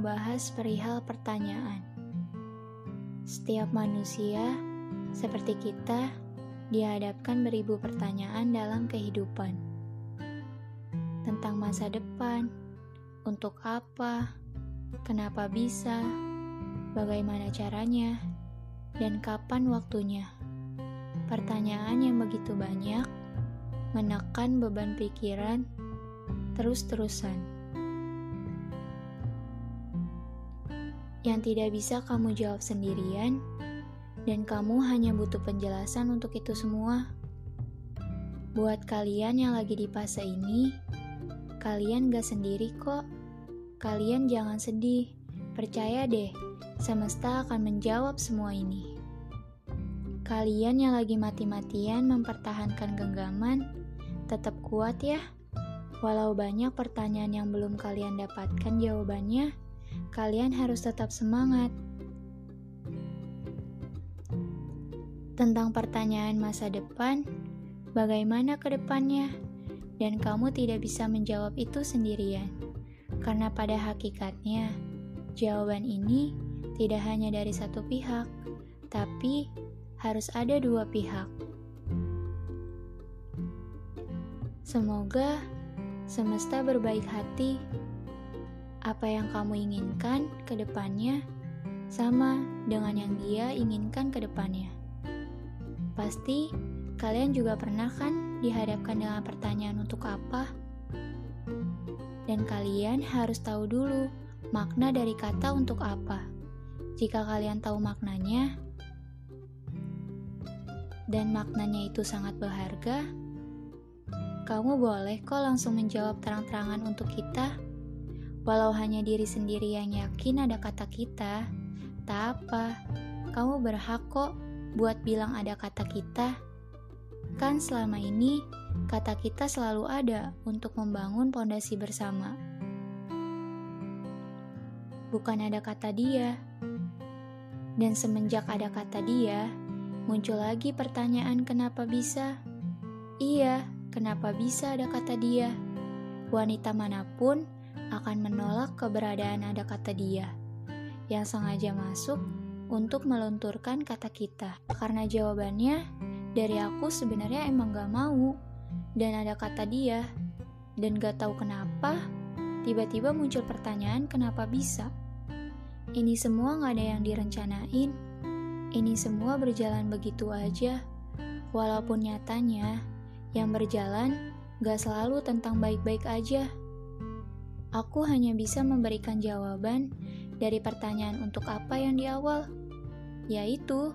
mau bahas perihal pertanyaan. Setiap manusia, seperti kita, dihadapkan beribu pertanyaan dalam kehidupan. Tentang masa depan, untuk apa, kenapa bisa, bagaimana caranya, dan kapan waktunya. Pertanyaan yang begitu banyak menekan beban pikiran terus-terusan. Yang tidak bisa kamu jawab sendirian, dan kamu hanya butuh penjelasan untuk itu semua. Buat kalian yang lagi di fase ini, kalian gak sendiri kok. Kalian jangan sedih, percaya deh, semesta akan menjawab semua ini. Kalian yang lagi mati-matian mempertahankan genggaman, tetap kuat ya. Walau banyak pertanyaan yang belum kalian dapatkan jawabannya, kalian harus tetap semangat. Tentang pertanyaan masa depan, bagaimana ke depannya? Dan kamu tidak bisa menjawab itu sendirian. Karena pada hakikatnya, jawaban ini tidak hanya dari satu pihak, tapi harus ada dua pihak. Semoga semesta berbaik hati apa yang kamu inginkan ke depannya sama dengan yang dia inginkan ke depannya. Pasti kalian juga pernah kan dihadapkan dengan pertanyaan untuk apa? Dan kalian harus tahu dulu makna dari kata untuk apa. Jika kalian tahu maknanya, dan maknanya itu sangat berharga, kamu boleh kok langsung menjawab terang-terangan untuk kita. Walau hanya diri sendiri yang yakin ada kata kita, tak apa, kamu berhak kok buat bilang ada kata kita. Kan selama ini, kata kita selalu ada untuk membangun pondasi bersama. Bukan ada kata dia. Dan semenjak ada kata dia, muncul lagi pertanyaan kenapa bisa? Iya, kenapa bisa ada kata dia? Wanita mana pun akan menolak keberadaan ada kata dia yang sengaja masuk untuk melunturkan kata kita. Karena jawabannya dari aku sebenarnya emang gak mau dan ada kata dia dan gak tahu kenapa tiba-tiba muncul pertanyaan kenapa bisa. Ini semua gak ada yang direncanain. Ini semua berjalan begitu aja. Walaupun nyatanya yang berjalan gak selalu tentang baik-baik aja. Aku hanya bisa memberikan jawaban dari pertanyaan untuk apa yang di awal, yaitu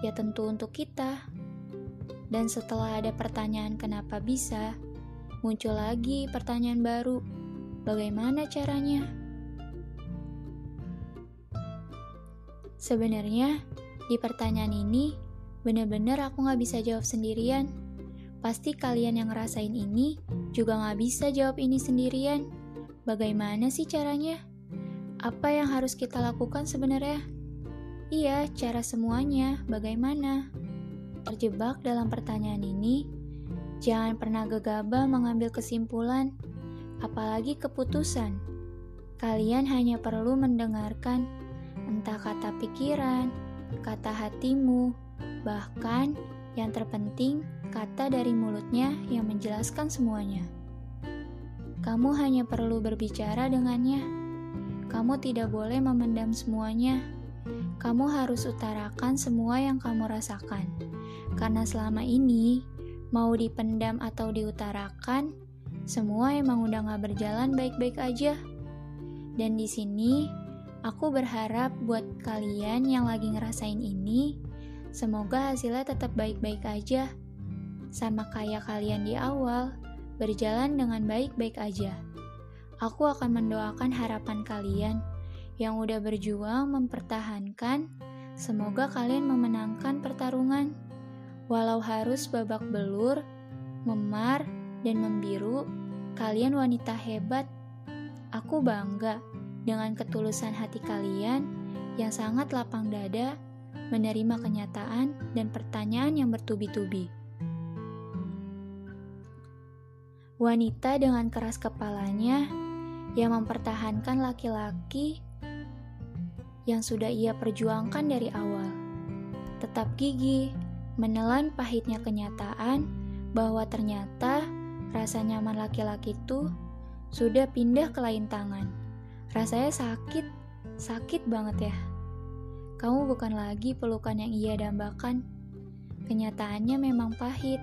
ya tentu untuk kita. Dan setelah ada pertanyaan kenapa bisa, muncul lagi pertanyaan baru, bagaimana caranya? Sebenarnya, di pertanyaan ini, benar-benar aku nggak bisa jawab sendirian. Pasti kalian yang ngerasain ini juga nggak bisa jawab ini sendirian. Bagaimana sih caranya? Apa yang harus kita lakukan sebenarnya? Iya, cara semuanya. Bagaimana? Terjebak dalam pertanyaan ini, jangan pernah gegabah mengambil kesimpulan, apalagi keputusan. Kalian hanya perlu mendengarkan entah kata pikiran, kata hatimu, bahkan yang terpenting kata dari mulutnya yang menjelaskan semuanya. Kamu hanya perlu berbicara dengannya. Kamu tidak boleh memendam semuanya. Kamu harus utarakan semua yang kamu rasakan, karena selama ini mau dipendam atau diutarakan, semua emang udah gak berjalan baik-baik aja. Dan di sini, aku berharap buat kalian yang lagi ngerasain ini, semoga hasilnya tetap baik-baik aja. Sama kayak kalian di awal, berjalan dengan baik-baik aja. Aku akan mendoakan harapan kalian yang udah berjuang mempertahankan. Semoga kalian memenangkan pertarungan. Walau harus babak belur, memar, dan membiru, kalian wanita hebat. Aku bangga dengan ketulusan hati kalian yang sangat lapang dada menerima kenyataan dan pertanyaan yang bertubi-tubi. Wanita dengan keras kepalanya yang mempertahankan laki-laki yang sudah ia perjuangkan dari awal. Tetap gigih, menelan pahitnya kenyataan bahwa ternyata rasa nyaman laki-laki itu sudah pindah ke lain tangan. Rasanya sakit, sakit banget ya. Kamu bukan lagi pelukan yang ia dambakan. Kenyataannya memang pahit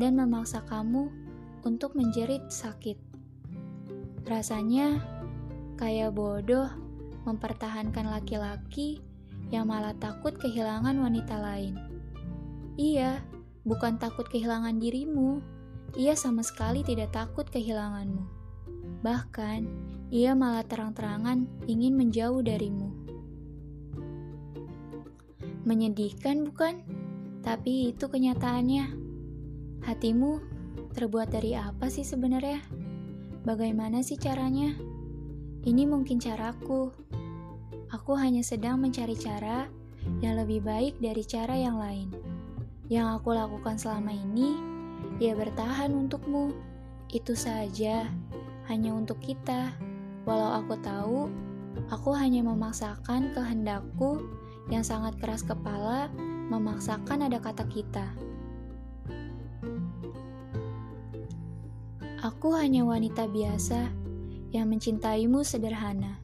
dan memaksa kamu untuk menjerit sakit. Rasanya kayak bodoh mempertahankan laki-laki yang malah takut kehilangan wanita lain. Iya, bukan takut kehilangan dirimu, ia sama sekali tidak takut kehilanganmu. Bahkan, ia malah terang-terangan ingin menjauh darimu. Menyedihkan, bukan? Tapi itu kenyataannya. Hatimu terbuat dari apa sih sebenarnya? Bagaimana sih caranya? Ini mungkin caraku. Aku hanya sedang mencari cara yang lebih baik dari cara yang lain. Yang aku lakukan selama ini, ya bertahan untukmu. Itu saja, hanya untuk kita. Walau aku tahu, aku hanya memaksakan kehendakku yang sangat keras kepala, memaksakan ada kata kita. Aku hanya wanita biasa yang mencintaimu sederhana,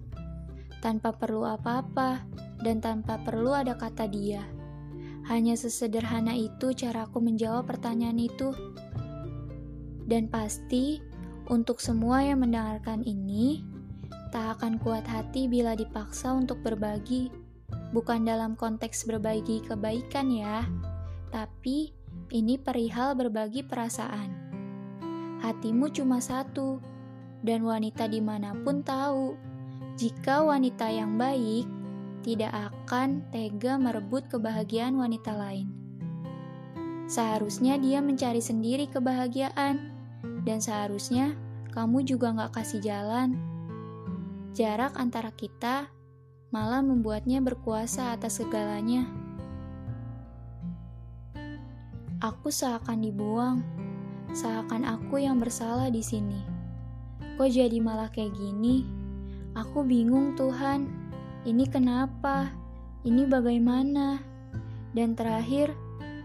tanpa perlu apa-apa dan tanpa perlu ada kata dia. Hanya sesederhana itu caraku menjawab pertanyaan itu. Dan pasti, untuk semua yang mendengarkan ini, tak akan kuat hati bila dipaksa untuk berbagi. Bukan dalam konteks berbagi kebaikan ya, tapi ini perihal berbagi perasaan. Hatimu cuma satu, dan wanita di mana pun tahu, jika wanita yang baik tidak akan tega merebut kebahagiaan wanita lain. Seharusnya dia mencari sendiri kebahagiaan, dan seharusnya kamu juga gak kasih jalan. Jarak antara kita malah membuatnya berkuasa atas segalanya. Aku seakan dibuang, seakan aku yang bersalah di sini. Kok jadi malah kayak gini? Aku bingung, Tuhan. Ini kenapa? Ini bagaimana? Dan terakhir,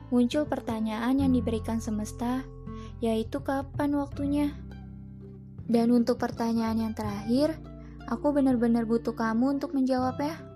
muncul pertanyaan yang diberikan semesta, yaitu kapan waktunya? Dan untuk pertanyaan yang terakhir, aku benar-benar butuh kamu untuk menjawab ya.